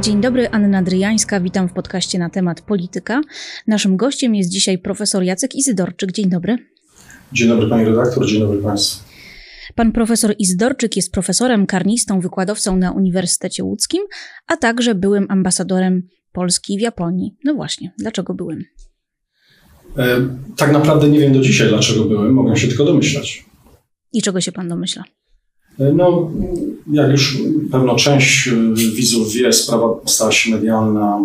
Dzień dobry, Anna Dryjańska, witam w podcaście na temat polityka. Naszym gościem jest dzisiaj profesor Jacek Izydorczyk. Dzień dobry. Dzień dobry pani redaktor, dzień dobry państwu. Pan profesor Izdorczyk jest profesorem, karnistą, wykładowcą na Uniwersytecie Łódzkim, a także byłym ambasadorem Polski w Japonii. No właśnie, dlaczego byłem? E, tak naprawdę nie wiem do dzisiaj, dlaczego byłem, mogę się tylko domyślać. I czego się pan domyśla? No, jak już pewno część e, widzów wie, sprawa stała się medialna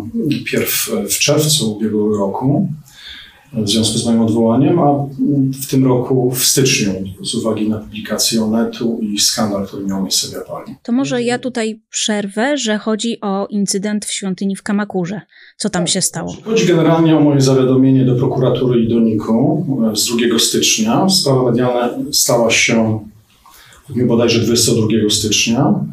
pierw w czerwcu ubiegłego roku w związku z moim odwołaniem, a w tym roku w styczniu z uwagi na publikację Onetu i skandal, który miał miejsce w Japonii. To może ja tutaj przerwę, że chodzi o incydent w świątyni w Kamakurze. Co tam się stało? Chodzi generalnie o moje zawiadomienie do prokuratury i do NIK-u e, z 2 stycznia. Sprawa medialna stała się bodajże 22 stycznia.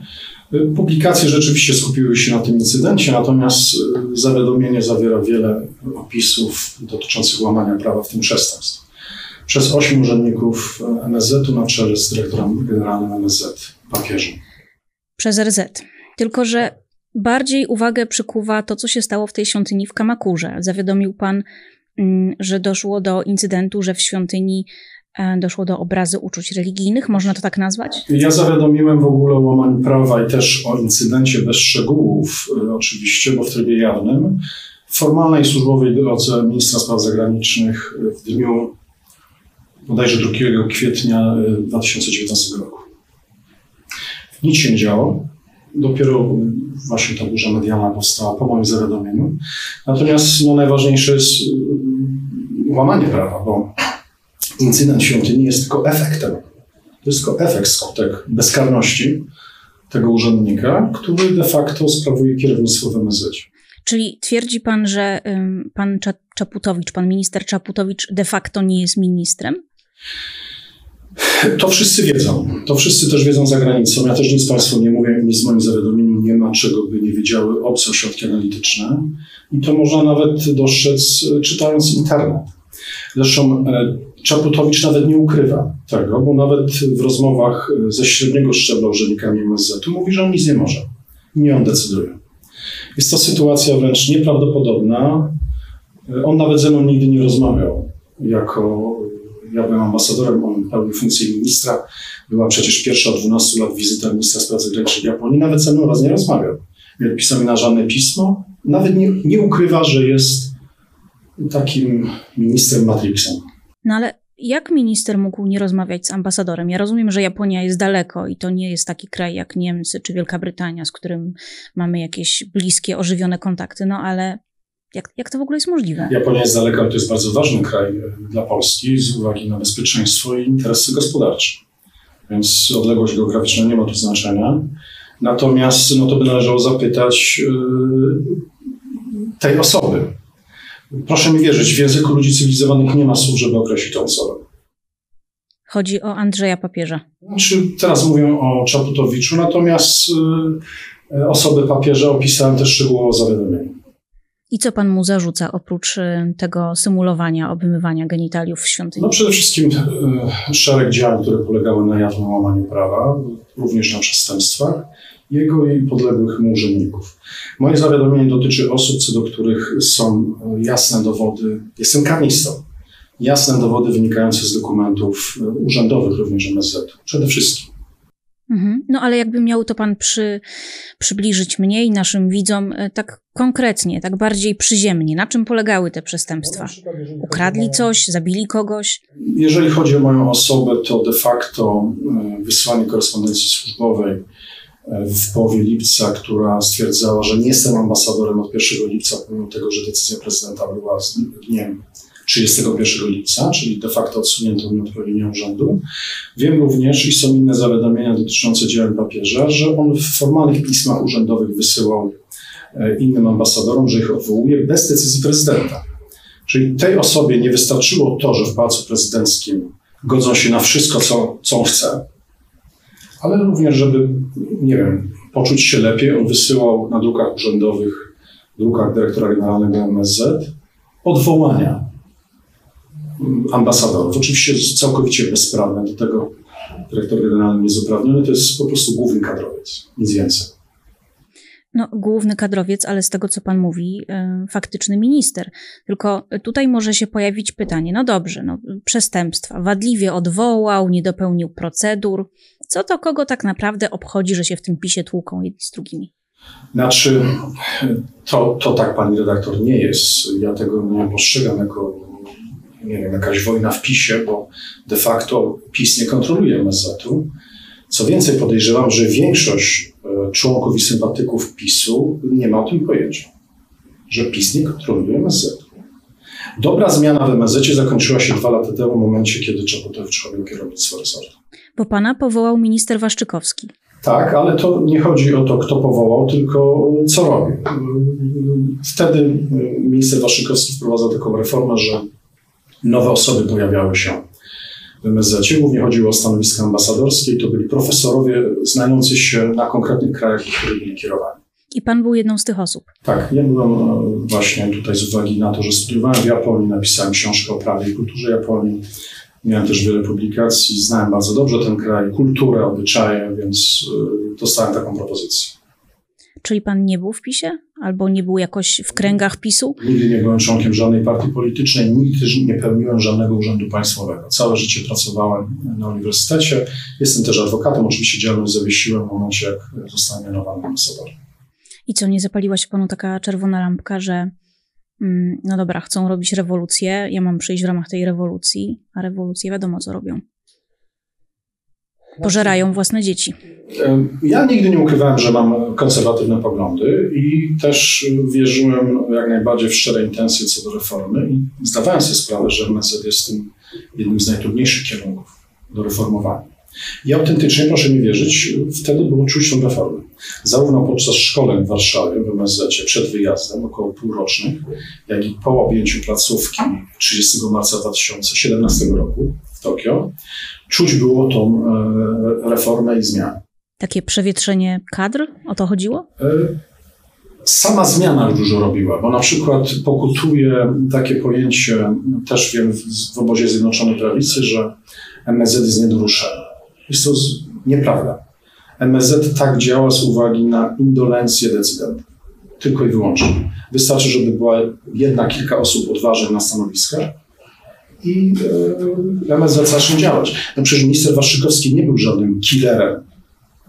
Publikacje rzeczywiście skupiły się na tym incydencie, natomiast e, zawiadomienie zawiera wiele opisów dotyczących łamania prawa, w tym przestępstw. Przez ośmiu urzędników e, MSZ-u na czele z dyrektorem generalnym MSZ, papieżem. Przez RZ. Tylko, że bardziej uwagę przykuwa to, co się stało w tej świątyni w Kamakurze. Zawiadomił pan, mm, że doszło do incydentu, że w świątyni doszło do obrazy uczuć religijnych, można to tak nazwać? Ja zawiadomiłem w ogóle o łamaniu prawa i też o incydencie bez szczegółów, e, oczywiście, bo w trybie jawnym, w formalnej służbowej drodze ministra spraw zagranicznych w dniu bodajże 2 kwietnia 2019 e, roku. Nic się nie działo. Dopiero właśnie ta burza medialna powstała po moim zawiadomieniu. Natomiast no, najważniejsze jest łamanie prawa, bo incydent świątyni jest tylko efektem. To jest tylko efekt, skutek bezkarności tego urzędnika, który de facto sprawuje kierownictwo w MSZ. Czyli twierdzi pan, że pan Czaputowicz, pan minister Czaputowicz de facto nie jest ministrem? To wszyscy wiedzą. To wszyscy też wiedzą za granicą. Ja też nic Państwu nie mówię, nic w moim zawiadomieniu nie ma, czego by nie wiedziały obce ośrodki analityczne. I to można nawet dostrzec czytając internet. Zresztą e, Czaputowicz nawet nie ukrywa tego, bo nawet w rozmowach e, ze średniego szczebla urzędnikami MSZ-u mówi, że on nic nie może. Nie on decyduje. Jest to sytuacja wręcz nieprawdopodobna. E, on nawet ze mną nigdy nie rozmawiał. Jako ja byłem ambasadorem, on pełnił funkcję ministra. Była przecież pierwsza od 12 lat wizyta ministra spraw zagranicznych Japonii. Nawet ze mną raz nie rozmawiał. Nie odpisał mi na żadne pismo. Nawet nie, nie ukrywa, że jest takim ministrem Matrixem. No ale jak minister mógł nie rozmawiać z ambasadorem? Ja rozumiem, że Japonia jest daleko i to nie jest taki kraj jak Niemcy czy Wielka Brytania, z którym mamy jakieś bliskie, ożywione kontakty, no ale jak, jak to w ogóle jest możliwe? Japonia jest daleka, ale to jest bardzo ważny kraj e, dla Polski z uwagi na bezpieczeństwo i interesy gospodarcze. Więc odległość geograficzna nie ma tu znaczenia. Natomiast no to by należało zapytać yy, tej osoby, Proszę mi wierzyć, w języku ludzi cywilizowanych nie ma słów, żeby określić tę osobę. Chodzi o Andrzeja Papieża. Znaczy, teraz mówię o Czaputowiczu, natomiast y, osoby papieża opisałem też szczegółowo zawiadomieniu. I co pan mu zarzuca oprócz y, tego symulowania, obmywania genitaliów w świątyni? No przede wszystkim y, szereg działań, które polegały na jawnym łamaniu prawa, również na przestępstwach jego i podległych mu urzędników. Moje zawiadomienie dotyczy osób, co do których są jasne dowody, jestem karnistą, jasne dowody wynikające z dokumentów urzędowych również MSZ, przede wszystkim. Mhm. No ale jakby miał to Pan przy, przybliżyć mnie i naszym widzom e, tak konkretnie, tak bardziej przyziemnie, na czym polegały te przestępstwa? Ukradli coś, zabili kogoś? Jeżeli chodzi o moją osobę, to de facto e, wysłanie korespondencji służbowej w połowie lipca, która stwierdzała, że nie jestem ambasadorem od 1 lipca, pomimo tego, że decyzja prezydenta była z dniem 31 lipca, czyli de facto odsunięto mi odpowiednią urzędu. Wiem również, i są inne zawiadomienia dotyczące działań papieża, że on w formalnych pismach urzędowych wysyłał e, innym ambasadorom, że ich odwołuje bez decyzji prezydenta. Czyli tej osobie nie wystarczyło to, że w Pałacu Prezydenckim godzą się na wszystko, co, co on chce, ale również, żeby, nie wiem, poczuć się lepiej, on wysyłał na drukach urzędowych, drukach dyrektora generalnego MSZ odwołania ambasadorów. Oczywiście całkowicie bezprawne, do tego dyrektor generalny jest uprawniony, to jest po prostu główny kadrowiec, nic więcej. No, główny kadrowiec, ale z tego, co pan mówi, e, faktyczny minister. Tylko tutaj może się pojawić pytanie, no dobrze, no, przestępstwa, wadliwie odwołał, nie dopełnił procedur. Co to kogo tak naprawdę obchodzi, że się w tym pisie tłuką jedni z drugimi? Znaczy, to, to tak pani redaktor nie jest. Ja tego nie postrzegam jako nie wiem, jakaś wojna w PiSie, bo de facto PiS nie kontroluje MSZ-u. Co więcej, podejrzewam, że większość e, członków i sympatyków PiSu nie ma o tym pojęcia, że PiS nie kontroluje MSZ. Dobra zmiana w MSZ zakończyła się dwa lata temu, w momencie, kiedy Czaputowicz objął kierownictwo resortu. Bo pana powołał minister Waszczykowski. Tak, ale to nie chodzi o to, kto powołał, tylko co robi. Wtedy minister Waszykowski wprowadzał taką reformę, że nowe osoby pojawiały się w MSZ. Głównie chodziło o stanowiska ambasadorskie i to byli profesorowie znający się na konkretnych krajach, byli kierowani. I pan był jedną z tych osób. Tak, ja byłem e, właśnie tutaj z uwagi na to, że studiowałem w Japonii, napisałem książkę o prawie i kulturze Japonii. Miałem też wiele publikacji, znałem bardzo dobrze ten kraj, kulturę, obyczaje, więc e, dostałem taką propozycję. Czyli pan nie był w PiSie? Albo nie był jakoś w kręgach PiSu? Nigdy nie byłem członkiem żadnej partii politycznej, nigdy nie pełniłem żadnego urzędu państwowego. Całe życie pracowałem na uniwersytecie. Jestem też adwokatem, oczywiście działalność zawiesiłem w momencie, jak zostałem mianowany ambasadorem. I co, nie zapaliła się panu taka czerwona lampka, że mm, no dobra, chcą robić rewolucję, ja mam przyjść w ramach tej rewolucji, a rewolucje wiadomo co robią. Pożerają własne dzieci. Ja nigdy nie ukrywałem, że mam konserwatywne poglądy i też wierzyłem jak najbardziej w szczere intencje co do reformy i zdawałem sobie sprawę, że MSZ jest tym jednym z najtrudniejszych kierunków do reformowania. I autentycznie, proszę mi wierzyć, wtedy było czuć tę reformę. Zarówno podczas szkoleń w Warszawie, w MSZ przed wyjazdem, około półrocznych, jak i po objęciu placówki 30 marca 2017 roku w Tokio, czuć było tą e, reformę i zmianę. Takie przewietrzenie kadr? O to chodziło? E, sama zmiana już dużo robiła, bo na przykład pokutuje takie pojęcie, też wiem w obozie Zjednoczonej Prawicy, że MSZ jest niedoruszony. Jest to nieprawda. MSZ tak działa z uwagi na indolencję decydentów. Tylko i wyłącznie. Wystarczy, żeby była jedna, kilka osób odważnych na stanowiskach i e, MSZ zacznie działać. No przecież minister Waszczykowski nie był żadnym killerem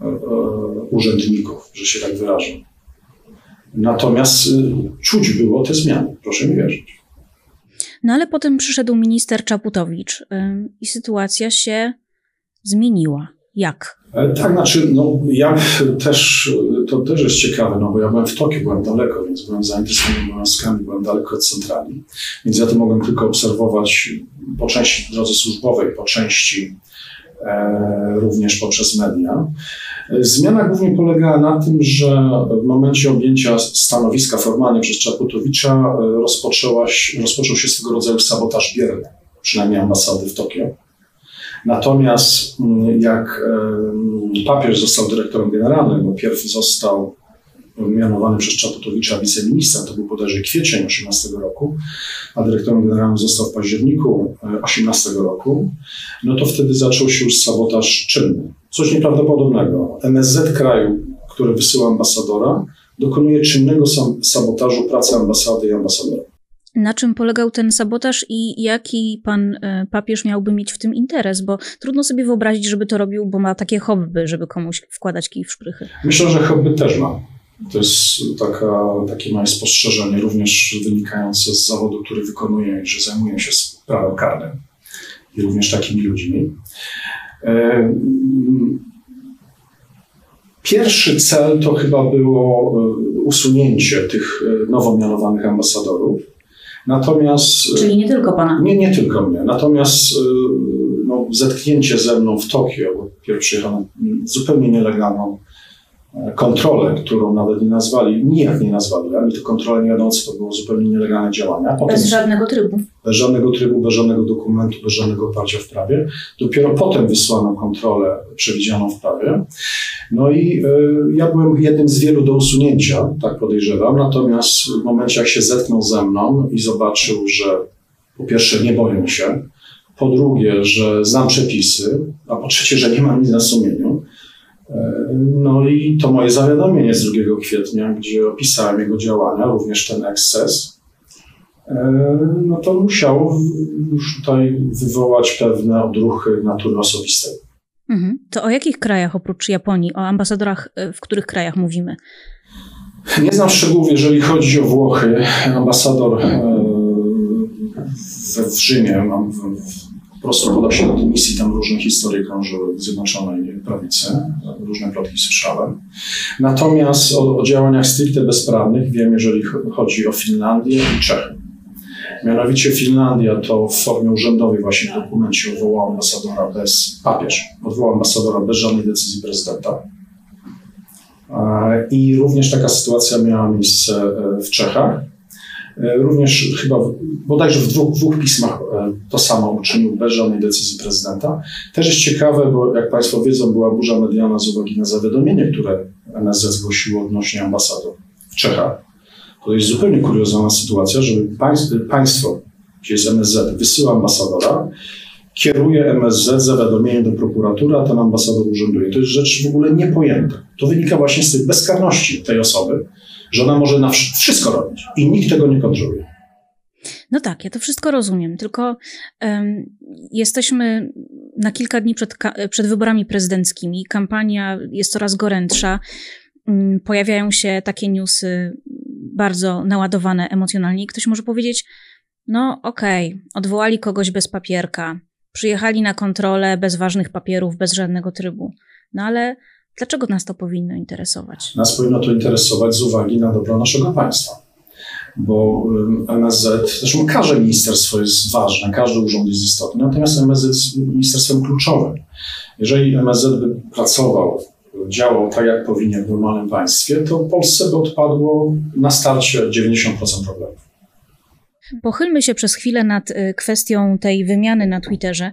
e, e, urzędników, że się tak wyrażę. Natomiast czuć było te zmiany, proszę mi wierzyć. No ale potem przyszedł minister Czaputowicz i sytuacja się zmieniła. Jak? E, tak, znaczy, no ja też, to też jest ciekawe, no bo ja byłem w Tokio, byłem daleko, więc byłem swoimi obowiązkami, byłem daleko od centrali, więc ja to mogłem tylko obserwować po części w drodze służbowej, po części e, również poprzez media. Zmiana głównie polegała na tym, że w momencie objęcia stanowiska formalnie przez Czaputowicza e, rozpoczęła, rozpoczął się swego rodzaju sabotaż bierny, przynajmniej ambasady w Tokio Natomiast mm, jak papież został dyrektorem generalnym, bo pierw został mianowany przez Czaputowicza wiceministrem, to był bodajże kwiecień 18 roku, a dyrektorem generalnym został w październiku 18 roku, no to wtedy zaczął się już sabotaż czynny. Coś nieprawdopodobnego. MSZ kraju, który wysyła ambasadora, dokonuje czynnego sabotażu pracy ambasady i ambasadora. Na czym polegał ten sabotaż i jaki pan e, papież miałby mieć w tym interes? Bo trudno sobie wyobrazić, żeby to robił, bo ma takie hobby, żeby komuś wkładać kij w szprychy. Myślę, że hobby też ma. To jest taka, takie moje spostrzeżenie, również wynikające z zawodu, który wykonuję, że zajmuję się prawem karnym i również takimi ludźmi. E, pierwszy cel to chyba było e, usunięcie tych nowo mianowanych ambasadorów Natomiast. Czyli nie tylko pana? Nie, nie tylko mnie. Natomiast y, no, zetknięcie ze mną w Tokio, bo pierwszy jechałem zupełnie nielegalną e, kontrolę, którą nawet nie nazwali, nijak nie nazwali, ani to kontrolę nie wiadomo, co to było zupełnie nielegalne działania. Potem, bez żadnego trybu. Bez żadnego trybu, bez żadnego dokumentu, bez żadnego oparcia w prawie. Dopiero potem wysłano kontrolę przewidzianą w prawie. No i y, ja byłem jednym z wielu do usunięcia, tak podejrzewam. Natomiast w momencie, jak się zetknął ze mną i zobaczył, że po pierwsze nie boję się, po drugie, że znam przepisy, a po trzecie, że nie mam nic na sumieniu, No i to moje zawiadomienie z 2 kwietnia, gdzie opisałem jego działania, również ten eksces, no to musiało już tutaj wywołać pewne odruchy natury osobistej. Mhm. To o jakich krajach oprócz Japonii, o ambasadorach, e, w których krajach mówimy? Nie znam szczegółów, jeżeli chodzi o Włochy. Ambasador e, w Rzymie, po prostu podał do misji, tam różne historie krążyły w Zjednoczonej Prawicy, różne plotki słyszałem. Natomiast o, o działaniach stricte bezprawnych wiem, jeżeli chodzi o Finlandię i Czechy. Mianowicie Finlandia to w formie urzędowej właśnie w dokumencie odwołał ambasadora bez, papież odwołał ambasadora bez żadnej decyzji prezydenta. I również taka sytuacja miała miejsce e, w Czechach. E, również chyba bodajże w dwóch, dwóch pismach e, to samo uczynił bez żadnej decyzji prezydenta. Też jest ciekawe, bo jak Państwo wiedzą, była burza medialna z uwagi na zawiadomienie, które NSZ zgłosiło odnośnie ambasador w Czechach. To jest zupełnie kuriozalna sytuacja, żeby państwo, gdzie jest MSZ, wysyła ambasadora, kieruje MSZ zawiadomieniem do prokuratury, a ten ambasador urzęduje. To jest rzecz w ogóle niepojęta. To wynika właśnie z tej bezkarności tej osoby, że ona może na wszystko robić i nikt tego nie kontroluje. No tak, ja to wszystko rozumiem, tylko um, jesteśmy na kilka dni przed, przed wyborami prezydenckimi. Kampania jest coraz gorętsza. Um, pojawiają się takie newsy bardzo naładowane emocjonalnie i ktoś może powiedzieć, no okej, okay, odwołali kogoś bez papierka, przyjechali na kontrolę bez ważnych papierów, bez żadnego trybu. No ale dlaczego nas to powinno interesować? Nas powinno to interesować z uwagi na dobro naszego państwa. Bo MSZ, zresztą każde ministerstwo jest ważne, każdy urząd jest istotny, natomiast MSZ jest ministerstwem kluczowym. Jeżeli MSZ by pracował działał tak, jak powinien w normalnym państwie, to Polsce by odpadło na starcie 90% problemów. Pochylmy się przez chwilę nad y, kwestią tej wymiany na Twitterze,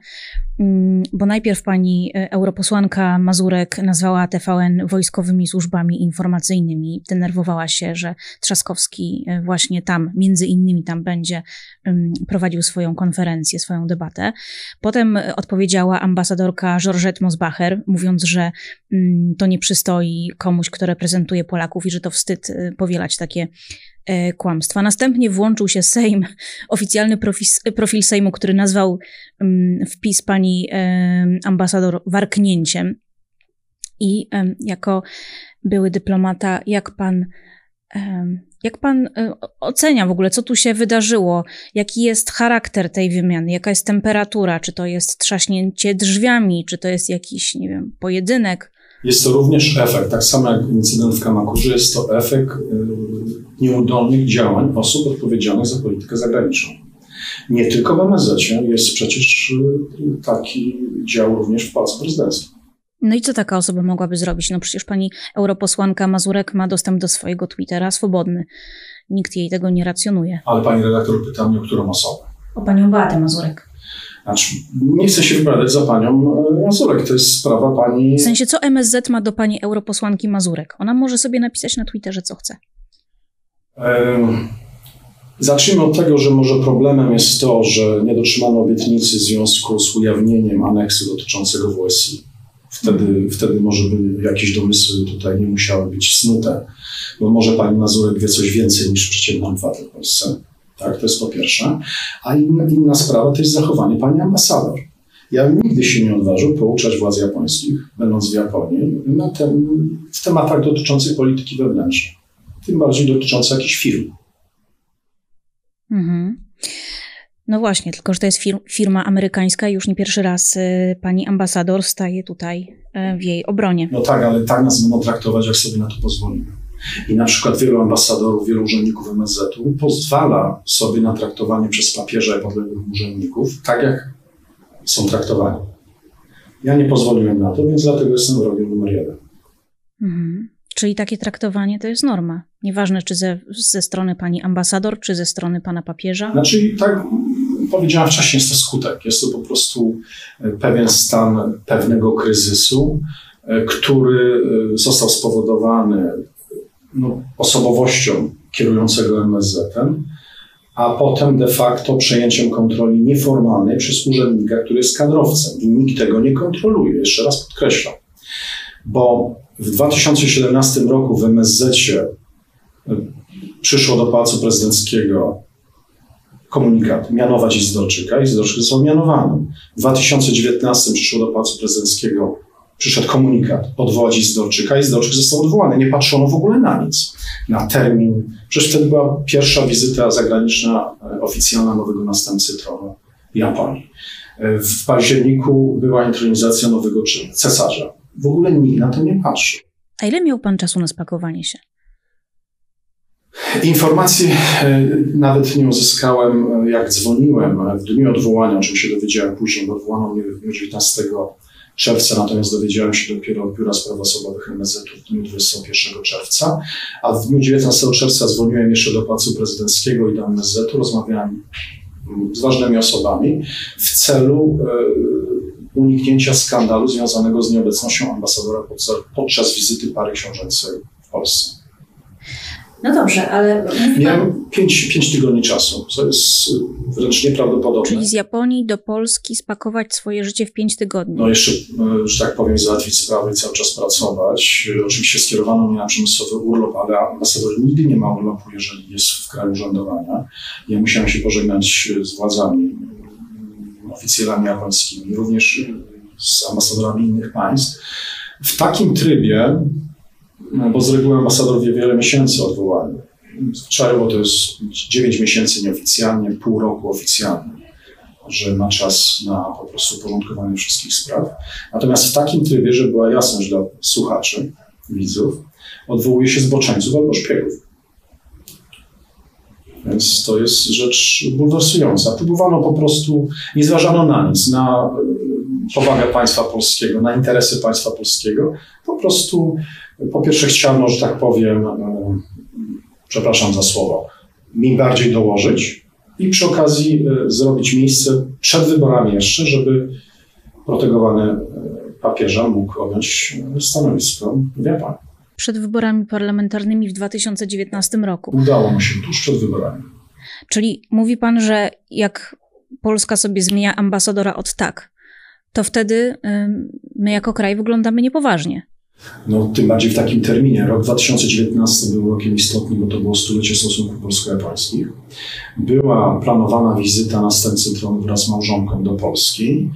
mm, bo najpierw pani y, europosłanka Mazurek nazwała TVN wojskowymi służbami informacyjnymi. Denerwowała się, że Trzaskowski y, właśnie tam, między innymi tam będzie prowadził swoją konferencję, swoją debatę. Potem odpowiedziała ambasadorka Georgette Mosbacher, mówiąc, że mm, to nie przystoi komuś, kto reprezentuje Polaków i że to wstyd powielać takie kłamstwa. Następnie włączył się Sejm, oficjalny profil, profil Sejmu, który nazwał mm, wpis pani e, ambasador warknięciem. I jako były dyplomata, jak pan, jak pan e, ocenia w ogóle, co tu się wydarzyło? Jaki jest charakter tej wymiany? Jaka jest temperatura? Czy to jest trzaśnięcie drzwiami? Czy to jest jakiś, nie wiem, pojedynek? Jest to również efekt, tak samo jak incydent w Kamakurze, jest to efekt y, nieudolnych działań osób odpowiedzialnych za politykę zagraniczną. Nie tylko w MSZ jest przecież y, taki dział również w Pałacu Prezydenckim. No i co taka osoba mogłaby zrobić? No przecież pani europosłanka Mazurek ma dostęp do swojego Twittera swobodny. Nikt jej tego nie racjonuje. Ale pani redaktor pyta mnie o którą osobę? O panią Beatę Mazurek. Znaczy, nie chcę się wypowiadać za panią e, Mazurek, to jest sprawa pani... W sensie, co MSZ ma do pani europosłanki Mazurek? Ona może sobie napisać na Twitterze, co chce. Zacznijmy od tego, że może problemem jest to, że nie dotrzymano obietnicy w związku z ujawnieniem aneksu dotyczącego WSI. Wtedy, wtedy może by jakieś domysły tutaj nie musiały być snute, bo może pani Mazurek wie coś więcej niż przeciętny obywatel w Polsce. Tak, to jest po pierwsze. A inna, inna sprawa to jest zachowanie pani ambasador. Ja nigdy się nie odważył pouczać władz japońskich, będąc w Japonii, na tem, w tematach dotyczących polityki wewnętrznej. Tym bardziej dotyczących jakichś firm. Mhm. No właśnie, tylko że to jest firma amerykańska i już nie pierwszy raz y, pani ambasador staje tutaj y, w jej obronie. No tak, ale tak nas będą traktować, jak sobie na to pozwolimy. I na przykład wielu ambasadorów, wielu urzędników MSZ-u pozwala sobie na traktowanie przez papieża i podległych urzędników tak, jak są traktowani. Ja nie pozwoliłem na to, więc dlatego jestem wrogiem numer jeden. Mhm. Czyli takie traktowanie to jest norma. Nieważne, czy ze, ze strony pani ambasador, czy ze strony pana papieża. Znaczy, tak powiedziałam wcześniej, jest to skutek. Jest to po prostu e, pewien stan pewnego kryzysu, e, który e, został spowodowany no, osobowością kierującego MSZ-em, a potem de facto przejęciem kontroli nieformalnej przez urzędnika, który jest kadrowcem i nikt tego nie kontroluje. Jeszcze raz podkreślam. bo w 2017 roku w MSZ przyszło do Pałacu Prezydenckiego komunikat mianować Izdorczyka. Izdorczyk został mianowany. W 2019 przyszło do Pałacu Prezydenckiego przyszedł komunikat odwołać Izdorczyka. Izdorczyk został odwołany. Nie patrzono w ogóle na nic. Na termin. Przecież wtedy była pierwsza wizyta zagraniczna e, oficjalna nowego następcy tronu Japonii. E, w październiku była intronizacja nowego cesarza. W ogóle nikt na to nie patrzy. A ile miał pan czasu na spakowanie się? Informacji e, nawet nie uzyskałem, jak dzwoniłem w dniu odwołania, o czym się dowiedziałem później, bo odwołano mnie w dniu 19 czerwca, natomiast dowiedziałem się dopiero od Biura Spraw Osobowych MSZ w dniu 21 czerwca, a w dniu 19 czerwca dzwoniłem jeszcze do Pałacu Prezydenckiego i do MSZ-u, rozmawiałem z ważnymi osobami w celu e, uniknięcia skandalu związanego z nieobecnością ambasadora podczas wizyty pary książęcej w Polsce. No dobrze, ale. Miałem pięć, pięć tygodni czasu, co jest wręcz nieprawdopodobne. Czyli z Japonii do Polski spakować swoje życie w pięć tygodni. No jeszcze, e, że tak powiem, załatwić sprawy i cały czas pracować. Oczywiście skierowano mnie na przymusowy urlop, ale ambasador nigdy nie ma urlopu, jeżeli jest w kraju urzędowania. Ja musiałem się pożegnać z władzami, oficjalami japońskimi, również z ambasadorami innych państw. W takim trybie bo z reguły ambasador wie wiele miesięcy odwołania. Zwyczajowo to jest 9 miesięcy nieoficjalnie, pół roku oficjalnie, że ma czas na po prostu uporządkowanie wszystkich spraw. Natomiast w takim trybie, żeby była jasność dla słuchaczy, widzów, odwołuje się zboczeńców albo szpiegów. Więc to jest rzecz bulwersująca. Próbowano po prostu, nie zważano na nic, na powagę państwa polskiego, na interesy państwa polskiego. Po prostu, po pierwsze chciano, że tak powiem, e, przepraszam za słowo, mi bardziej dołożyć i przy okazji e, zrobić miejsce przed wyborami jeszcze, żeby protegowany e, papieża mógł objąć stanowisko Japonii. Przed wyborami parlamentarnymi w 2019 roku. Udało mu się tuż przed wyborami. Czyli mówi pan, że jak Polska sobie zmienia ambasadora od tak, to wtedy my jako kraj wyglądamy niepoważnie. No, tym bardziej w takim terminie. Rok 2019 był rokiem istotnym, bo to było stulecie stosunków polsko-japońskich. Była planowana wizyta następcy tronu wraz z małżonką do Polski.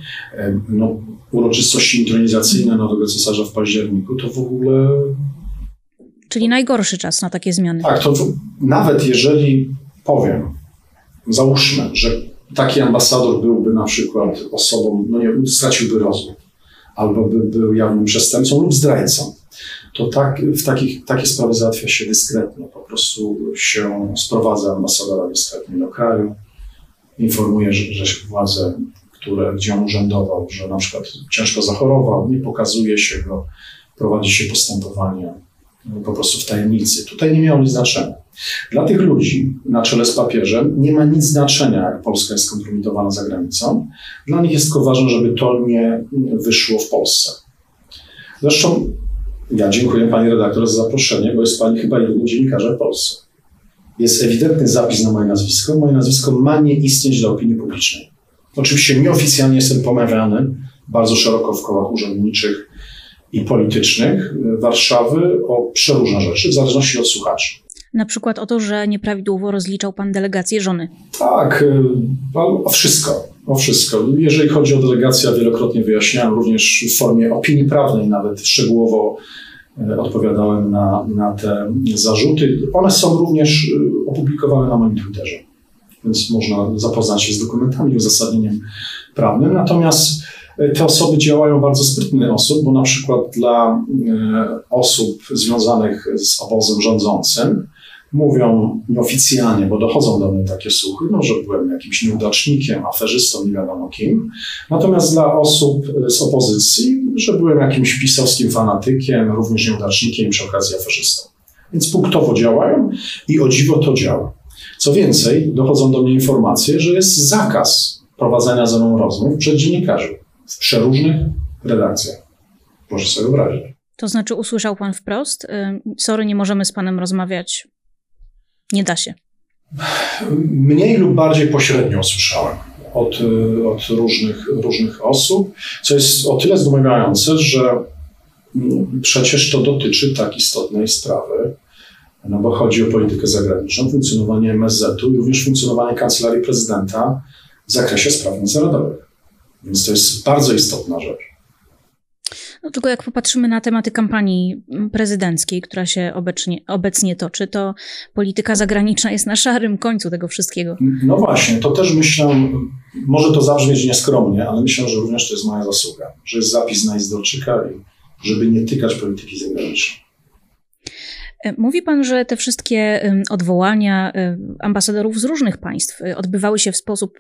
No, uroczystości intronizacyjne nowego cesarza w październiku to w ogóle. Czyli najgorszy czas na takie zmiany. Tak, to nawet jeżeli powiem, załóżmy, że taki ambasador byłby na przykład osobą, no nie, straciłby rozum, albo by był jawnym przestępcą lub zdrajcą, to tak, w takich, takie sprawy załatwia się dyskretnie. Po prostu się sprowadza ambasadora dyskretnie do kraju, informuje, że, że władze, które, gdzie on urzędował, że na przykład ciężko zachorował, nie pokazuje się go, prowadzi się postępowanie po prostu w tajemnicy. Tutaj nie miało nic znaczenia. Dla tych ludzi na czele z papieżem nie ma nic znaczenia, jak Polska jest skompromitowana za granicą. Dla nich jest tylko ważne, żeby to nie wyszło w Polsce. Zresztą ja dziękuję Pani redaktor za zaproszenie, bo jest Pani chyba jedynym dziennikarzem w Polsce. Jest ewidentny zapis na moje nazwisko. Moje nazwisko ma nie istnieć dla opinii publicznej. Oczywiście nieoficjalnie jestem pomawiany bardzo szeroko w kołach urzędniczych i politycznych Warszawy o przeróżne rzeczy, w zależności od słuchaczy. Na przykład o to, że nieprawidłowo rozliczał pan delegację żony. Tak, y, o wszystko. O wszystko. Jeżeli chodzi o delegację, wielokrotnie wyjaśniałem, również w formie opinii prawnej, nawet szczegółowo y, odpowiadałem na, na te zarzuty. One są również y, opublikowane na moim Twitterze, więc można zapoznać się z dokumentami uzasadnieniem prawnym. Natomiast te osoby działają bardzo sprytny sposób, bo na przykład dla osób związanych z obozem rządzącym, mówią nieoficjalnie, bo dochodzą do mnie takie słuchy, no, że byłem jakimś nieudacznikiem, aferzystą, nie wiadomo kim. Natomiast dla osób z opozycji, że byłem jakimś pisowskim fanatykiem, również nieudacznikiem przy okazji aferzystą. Więc punktowo działają i o dziwo to działa. Co więcej, dochodzą do mnie informacje, że jest zakaz prowadzenia ze mną rozmów przed dziennikarzy w przeróżnych redakcjach. Proszę sobie wyobrazić. To znaczy usłyszał pan wprost, sorry, nie możemy z panem rozmawiać nie da się. Mniej lub bardziej pośrednio słyszałem od, od różnych, różnych osób, co jest o tyle zdumiewające, że przecież to dotyczy tak istotnej sprawy, no bo chodzi o politykę zagraniczną, funkcjonowanie MSZ-u i również funkcjonowanie Kancelarii Prezydenta w zakresie spraw międzynarodowych. Więc to jest bardzo istotna rzecz. No tylko jak popatrzymy na tematy kampanii prezydenckiej, która się obecnie, obecnie toczy, to polityka zagraniczna jest na szarym końcu tego wszystkiego. No właśnie, to też myślę, może to zabrzmieć nieskromnie, ale myślę, że również to jest moja zasługa, że jest zapis na Izdolczyka i żeby nie tykać polityki zagranicznej. E, mówi pan, że te wszystkie odwołania ambasadorów z różnych państw e, odbywały się w sposób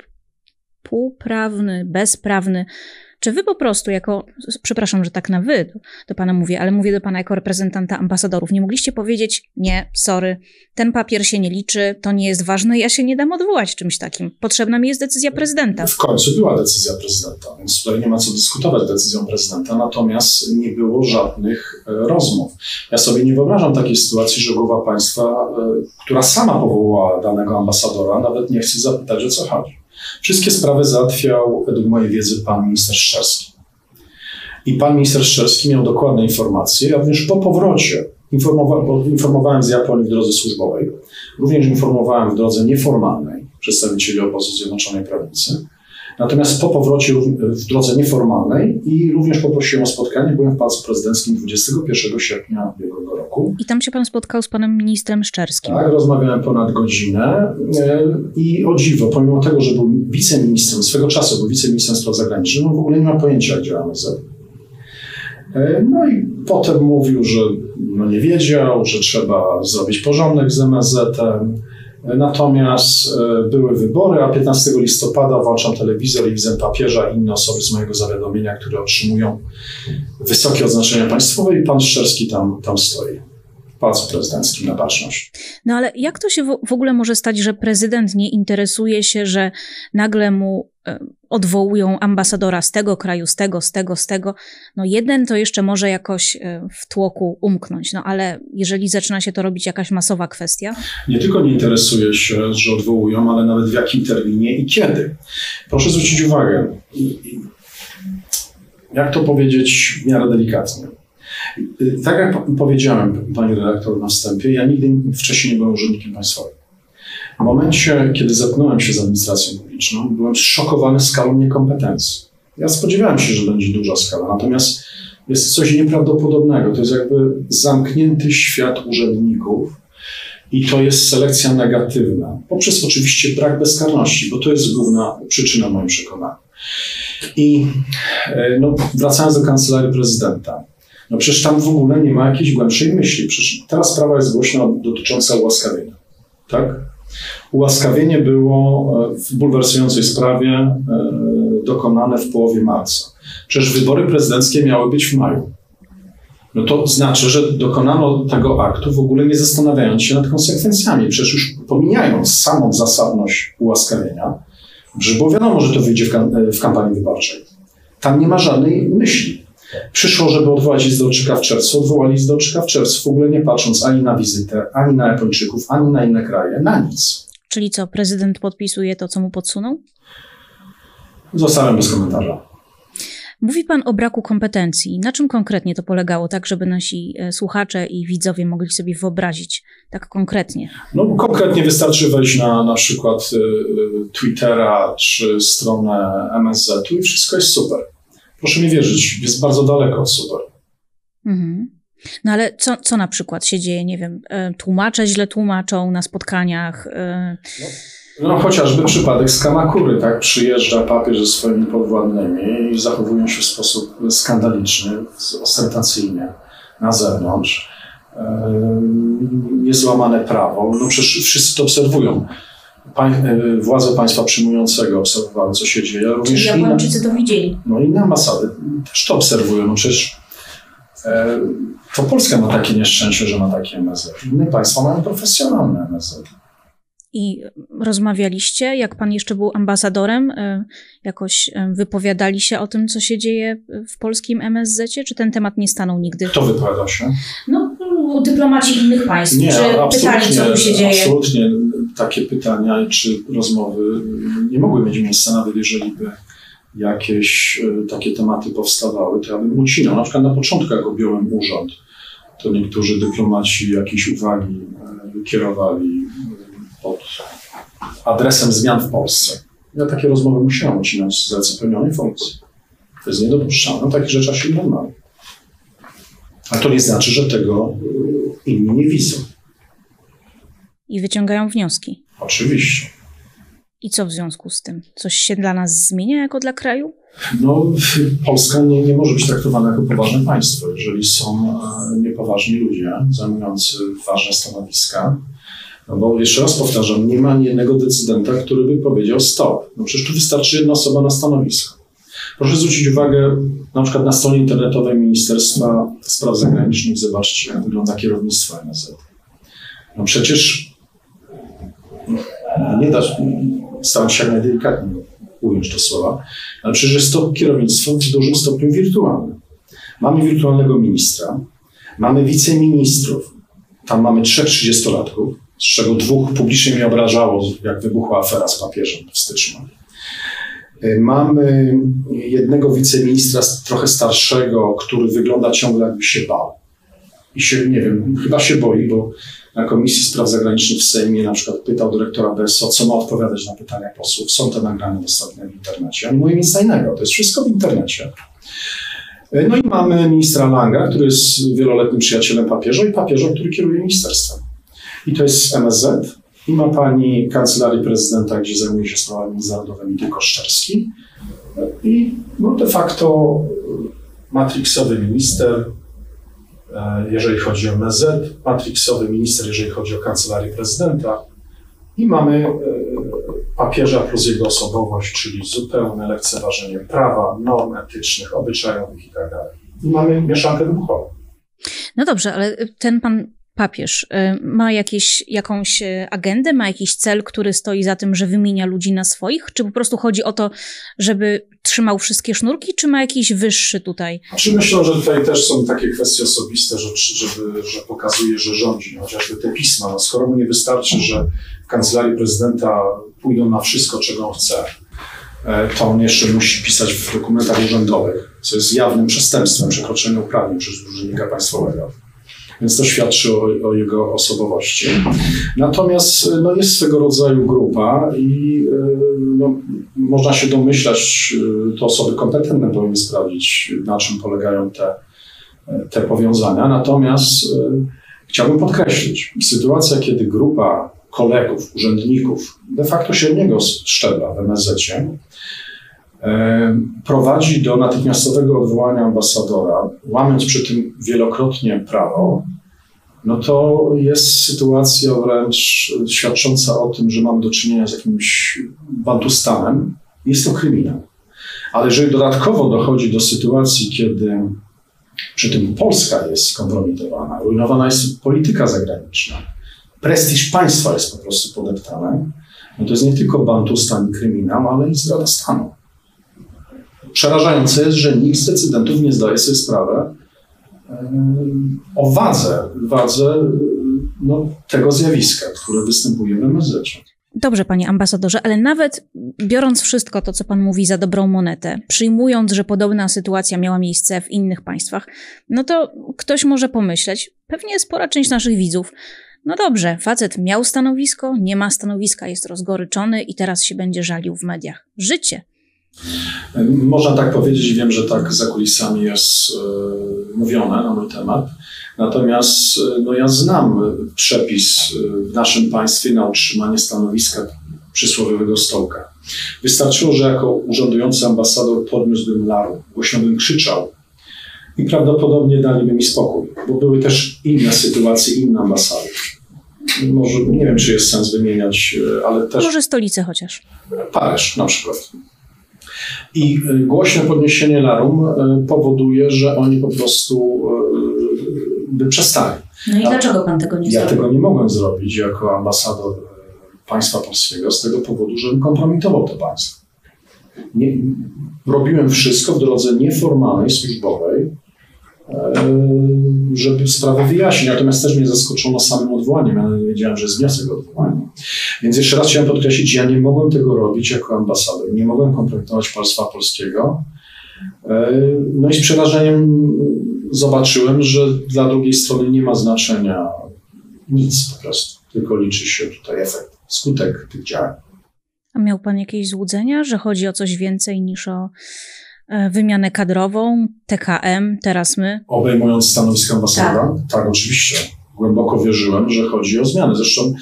półprawny, bezprawny. Czy wy po prostu, jako, przepraszam, że tak na wy do pana mówię, ale mówię do pana jako reprezentanta ambasadorów, nie mogliście powiedzieć, nie, sorry, ten papier się nie liczy, to nie jest ważne, ja się nie dam odwołać czymś takim. Potrzebna mi jest decyzja prezydenta. W końcu była decyzja prezydenta, więc tutaj nie ma co dyskutować decyzją prezydenta, natomiast nie było żadnych e, rozmów. Ja sobie nie wyobrażam takiej sytuacji, że głowa państwa, e, która sama powołała danego ambasadora, nawet nie chce zapytać, o co chodzi. Wszystkie sprawy załatwiał, według mojej wiedzy, pan minister Szczerski. I pan minister Szczerski miał dokładne informacje. Ja również po powrocie informowa informowałem z Japonii w drodze służbowej, również informowałem w drodze nieformalnej przedstawicieli obozu Zjednoczonej Prawicy. Natomiast po powrocie w drodze nieformalnej i również poprosiłem o spotkanie, byłem w Pałacu Prezydenckim 21 sierpnia ubiegłego roku. I tam się pan spotkał z panem ministrem Szczerskim. Tak, rozmawiałem ponad godzinę e, i o dziwo, pomimo tego, że był wiceministrem, swego czasu był wiceministrem spraw zagranicznych, on w ogóle nie ma pojęcia, jak działa MSZ. E, no i potem mówił, że no nie wiedział, że trzeba zrobić porządek z MSZ-em, Natomiast e, były wybory, a 15 listopada włączam telewizor i widzę papieża i inne osoby z mojego zawiadomienia, które otrzymują wysokie odznaczenia państwowe i pan Szczerski tam, tam stoi. Pałacu Prezydenckim na baczność. No ale jak to się w ogóle może stać, że prezydent nie interesuje się, że nagle mu odwołują ambasadora z tego kraju, z tego, z tego, z tego? No jeden to jeszcze może jakoś e, w tłoku umknąć, no ale jeżeli zaczyna się to robić jakaś masowa kwestia? Nie tylko nie interesuje się, że odwołują, ale nawet w jakim terminie i kiedy. Proszę zwrócić uwagę, jak to powiedzieć w miarę delikatnie tak jak powiedziałem, pani redaktor na wstępie, ja nigdy wcześniej nie byłem urzędnikiem państwowym. W momencie, kiedy zetknąłem się z administracją publiczną, byłem zszokowany skalą niekompetencji. Ja spodziewałem się, że będzie duża skala, natomiast jest coś nieprawdopodobnego. To jest jakby zamknięty świat urzędników i to jest selekcja negatywna, poprzez oczywiście brak bezkarności, bo to jest główna przyczyna moim przekonaniu. I e, no, wracając do kancelarii prezydenta. No przecież tam w ogóle nie ma jakiejś głębszej myśli. Przecież teraz sprawa jest głośna dotycząca ułaskawienia. Tak? Ułaskawienie było e, w bulwersującej sprawie e, dokonane w połowie marca. Przecież wybory prezydenckie miały być w maju. No to znaczy, że dokonano tego aktu w ogóle nie zastanawiając się nad konsekwencjami. Przecież już pomijając samą zasadność ułaskawienia, było wiadomo, że to wyjdzie w, w kampanii wyborczej. Tam nie ma żadnej myśli. Przyszło, żeby odwołać Izdolczyka w czerwcu, odwołali Izdolczyka w czerwcu, w ogóle nie patrząc ani na wizytę, ani na Japończyków, ani na inne kraje, na nic. Czyli co, prezydent podpisuje to, co mu podsunął? Zostałem bez komentarza. Mówi Pan o braku kompetencji. Na czym konkretnie to polegało, tak żeby nasi e, słuchacze i widzowie mogli sobie wyobrazić tak konkretnie? No, konkretnie wystarczy wejść na na przykład y, y, Twittera czy stronę MSZ-u i wszystko jest super. Proszę mi wierzyć, jest bardzo daleko od super. Mhm. No ale co, co na przykład się dzieje? Nie wiem, e, tłumacze źle tłumaczą na spotkaniach. E, no, no chociażby przypadek z Kamakury, tak? Przyjeżdża papież ze swoimi podwładnymi i zachowują się w sposób skandaliczny, ostentacyjnie na zewnątrz. E, jest łamane prawo. No przecież wszyscy to obserwują. Pań, e, władze państwa przyjmującego obserwowały, co się dzieje. Również Czyli Japończycy to widzieli. No inne ambasady też to obserwują. No przecież e, to Polska ma takie nieszczęście, że ma takie MSZ. Inne państwa mają profesjonalne MSZ. I rozmawialiście, jak pan jeszcze był ambasadorem, e, jakoś e, wypowiadali się o tym, co się dzieje w polskim MSZ, czy ten temat nie stanął nigdy? Kto wypowiadał się? No, dyplomaci innych państw, nie, czy pytali, co tu się dzieje? Absolutnie takie pytania czy rozmowy nie mogły mieć miejsca, nawet jeżeli by jakieś e, takie tematy powstawały, to ja bym ucinał. Na przykład na początku, jak objąłem urząd, to niektórzy dyplomaci jakieś uwagi e, kierowali pod adresem zmian w Polsce. Ja takie rozmowy musiałem ucinać z racji pełnionej funkcji. To jest niedopuszczalne. Takich rzeczach się nie ma. A to nie znaczy, że tego inni nie widzą. I wyciągają wnioski. Oczywiście. I co w związku z tym? Coś się dla nas zmienia jako dla kraju? No, Polska nie, nie może być traktowana jako poważne państwo, jeżeli są e, niepoważni ludzie zajmujący ważne stanowiska. No bo jeszcze raz powtarzam, nie ma jednego decydenta, który by powiedział stop. No przecież tu wystarczy jedna osoba na stanowisko. Proszę zwrócić uwagę na przykład na stronie internetowej Ministerstwa Spraw Zagranicznych. Zobaczcie, jak wygląda kierownictwo NZ. No przecież no nie da, staram się jak najdelikatniej ująć to słowa, ale przecież jest to kierownictwo w dużym stopniu wirtualne. Mamy wirtualnego ministra, mamy wiceministrów, tam mamy trzech trzydziestolatków, z czego dwóch publicznie mnie obrażało, jak wybuchła afera z papieżem w styczniu. Mamy jednego wiceministra trochę starszego, który wygląda ciągle jakby się bał. I się, nie wiem, chyba się boi, bo na Komisji Spraw Zagranicznych w Sejmie na przykład pytał dyrektora BSO, co ma odpowiadać na pytania posłów. Są te nagrania dostępne w internecie. Oni mówią nic innego, to jest wszystko w internecie. No i mamy ministra Langa, który jest wieloletnim przyjacielem papieża i papieża, który kieruje ministerstwem. I to jest MSZ. I ma pani kancelarii prezydenta, gdzie zajmuje się sprawami międzynarodowymi, tylko Szczerski. I no de facto matrixowy minister, E, jeżeli chodzi o MZ, matrixowy minister, jeżeli chodzi o kancelarię prezydenta i mamy e, papieża plus jego osobowość, czyli zupełne lekceważenie prawa, norm etycznych, obyczajowych itd. Tak I mamy mieszankę wybuchową. No dobrze, ale ten pan papież y, ma jakieś, jakąś y, agendę, ma jakiś cel, który stoi za tym, że wymienia ludzi na swoich? Czy po prostu chodzi o to, żeby trzymał wszystkie sznurki, czy ma jakiś wyższy tutaj? Czy myślę, że tutaj też są takie kwestie osobiste, że, żeby, że pokazuje, że rządzi, chociażby te pisma. No, skoro mu nie wystarczy, że w kancelarii prezydenta pójdą na wszystko, czego on chce, e, to on jeszcze musi pisać w dokumentach urzędowych, co jest jawnym przestępstwem, przekroczeniem uprawnień przez urzędnika państwowego więc to świadczy o, o, jego osobowości. Natomiast no, jest swego rodzaju grupa i e, no, można się domyślać, e, to osoby kompetentne powinny sprawdzić, na czym polegają te, te powiązania. Natomiast chciałbym podkreślić, sytuacja, kiedy grupa kolegów, urzędników, de facto średniego szczebla w MSZ-cie, prowadzi do natychmiastowego odwołania ambasadora, łamiąc przy tym wielokrotnie prawo, no to jest sytuacja wręcz świadcząca o tym, że mamy do czynienia z jakimś bantustanem. Jest to kryminał. Ale jeżeli dodatkowo dochodzi do sytuacji, kiedy przy tym Polska jest skompromitowana, rujnowana jest polityka zagraniczna, prestiż państwa jest po prostu podeptany, no to jest nie tylko bantustan i kryminał, ale i zdrada stanu. Przerażające jest, że nikt z decydentów nie zdaje sobie sprawy o wadze, wadze no, tego zjawiska, które występuje w MSZ. Dobrze, panie ambasadorze, ale nawet biorąc wszystko to, co pan mówi za dobrą monetę, przyjmując, że podobna sytuacja miała miejsce w innych państwach, no to ktoś może pomyśleć, pewnie spora część naszych widzów, no dobrze, facet miał stanowisko, nie ma stanowiska, jest rozgoryczony i teraz się będzie żalił w mediach. Życie. Można tak powiedzieć, wiem, że tak za kulisami jest e, mówione na mój temat. Natomiast e, no ja znam przepis e, w naszym państwie na utrzymanie stanowiska przysłowiowego stołka. Wystarczyło, że jako urzędujący ambasador podniósłbym laru, głośno bym krzyczał i prawdopodobnie daliby mi spokój, bo były też inne sytuacje, inne ambasady. Może, nie wiem, czy jest sens wymieniać, ale też... Może stolice chociaż. Paryż na przykład. I e, głośne podniesienie larum e, powoduje, że oni po prostu e, by przestali. No i dlaczego pan tego nie zrobił? Ja tego nie mogłem zrobić jako ambasador państwa polskiego z tego powodu, że kompromitował to państwo. Nie, robiłem wszystko w drodze nieformalnej, służbowej, żeby sprawę wyjaśnić. Natomiast też mnie zaskoczono samym odwołaniem. Ja nie wiedziałem, że jest wniosek o odwołanie. Więc jeszcze raz chciałem podkreślić, ja nie mogłem tego robić jako ambasador. Nie mogłem kompromitować państwa polskiego. No i z przerażeniem zobaczyłem, że dla drugiej strony nie ma znaczenia nic po prostu, tylko liczy się tutaj efekt, skutek tych działań. A miał pan jakieś złudzenia, że chodzi o coś więcej niż o wymianę kadrową, TKM, teraz my? Obejmując stanowisko ambasadora? Tak. tak, oczywiście. Głęboko wierzyłem, że chodzi o zmiany. Zresztą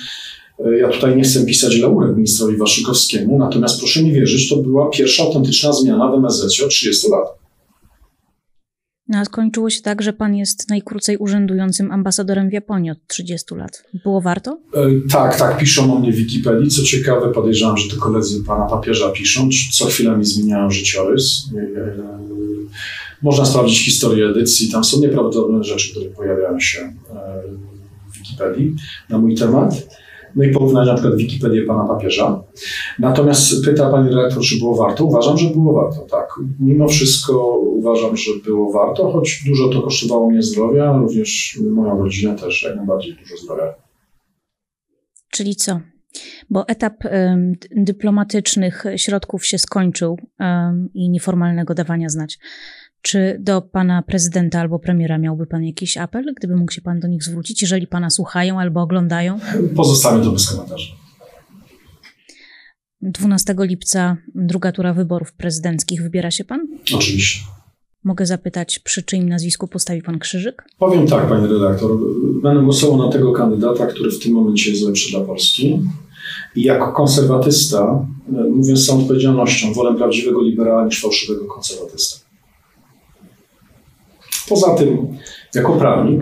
e, ja tutaj nie chcę pisać lauret ministrowi Waszykowskiemu, natomiast proszę mi wierzyć, to była pierwsza autentyczna zmiana w MSZ od 30 lat. No, a skończyło się tak, że pan jest najkrócej urzędującym ambasadorem w Japonii od 30 lat. Było warto? E, tak, tak, piszą o mnie w Wikipedii. Co ciekawe, podejrzewam, że to koledzy pana papieża piszą. Co chwilę mi zmieniają życiorys. E, e, można sprawdzić historię edycji. Tam są nieprawdopodobne rzeczy, które pojawiają się e, w Wikipedii na mój temat no i porównać na przykład Wikipedię pana papieża. Natomiast pyta pani redaktor, czy było warto? Uważam, że było warto, tak. Mimo wszystko uważam, że było warto, choć dużo to kosztowało mnie zdrowia, również moją rodzinę też jak najbardziej dużo zdrowia. Czyli co? Bo etap dyplomatycznych środków się skończył i nieformalnego dawania znać. Czy do pana prezydenta albo premiera miałby pan jakiś apel, gdyby mógł się pan do nich zwrócić, jeżeli pana słuchają albo oglądają? Pozostawię to bez komentarzy. 12 lipca druga tura wyborów prezydenckich. Wybiera się pan? Oczywiście. Mogę zapytać, przy czyim nazwisku postawi pan krzyżyk? Powiem tak, panie redaktor. Będę głosował na tego kandydata, który w tym momencie jest lepszy dla Polski. I jako konserwatysta, mówiąc z całą odpowiedzialnością, wolę prawdziwego liberała niż fałszywego konserwatysta. Poza tym, jako prawnik,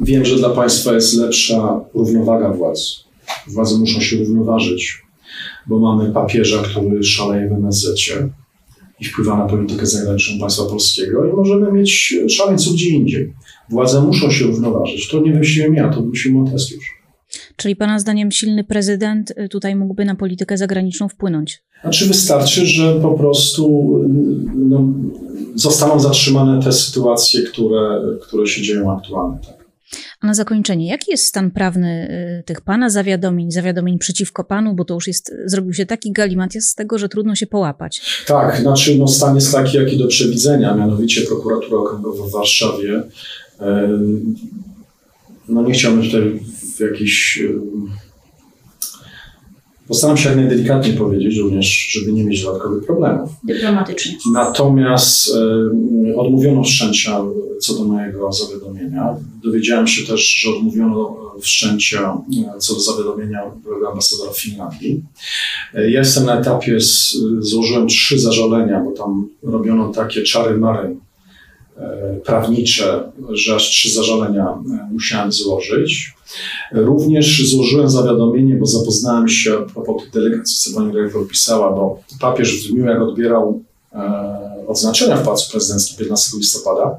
wiem, że dla państwa jest lepsza równowaga władz. Władze muszą się równoważyć, bo mamy papieża, który szaleje w MSZ i wpływa na politykę zagraniczną państwa polskiego i możemy mieć szaleńców gdzie indziej. Władze muszą się równoważyć. To nie wymyśliłem ja, to wymyślił Montesquieu. Czyli Pana zdaniem silny prezydent y, tutaj mógłby na politykę zagraniczną wpłynąć? Znaczy wystarczy, że po prostu no, zostaną zatrzymane te sytuacje, które, które się dzieją aktualnie. Tak. A na zakończenie, jaki jest stan prawny y, tych pana zawiadomień, zawiadomień przeciwko panu, bo to już jest, zrobił się taki galimatias z tego, że trudno się połapać. Tak, znaczy no, stan jest taki, jaki do przewidzenia, mianowicie prokuratura okręgowa w Warszawie. No nie chciałbym tutaj w jakiś Postaram się jak najdelikatniej powiedzieć, również, żeby nie mieć dodatkowych problemów. Dyplomatycznie. Natomiast e, odmówiono wszczęcia co do mojego zawiadomienia. Dowiedziałem się też, że odmówiono wszczęcia e, co do zawiadomienia byłego ambasadora Finlandii. E, ja jestem na etapie, z, złożyłem trzy zażalenia, bo tam robiono takie czary-mary e, prawnicze, że aż trzy zażalenia e, musiałem złożyć. Również złożyłem zawiadomienie, bo zapoznałem się a propos tych delegacji, co pani dyrektor pisała, bo papież w dniu, jak odbierał e, odznaczenia w Pałacu Prezydenckim 15 listopada,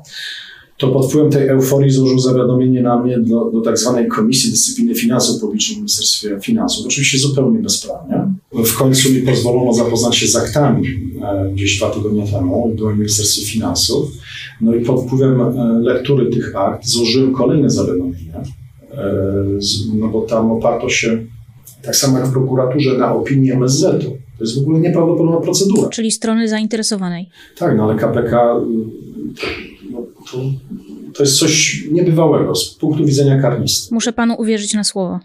to pod wpływem tej euforii złożył zawiadomienie na mnie do, do tak zwanej Komisji Dyscypliny Finansów Publicznych w Ministerstwie Finansów. Oczywiście zupełnie bezprawnie. W końcu mi pozwolono zapoznać się z aktami e, gdzieś dwa tygodnie temu, byłem w Ministerstwie Finansów. No i pod wpływem e, lektury tych akt złożyłem kolejne zawiadomienie E, no bo tam oparto się, tak samo jak w prokuraturze, na opinii MSZ-u. To jest w ogóle nieprawdopodobna procedura. Czyli strony zainteresowanej. Tak, no ale KPK no, to, to jest coś niebywałego z punktu widzenia karnisty. Muszę panu uwierzyć na słowo.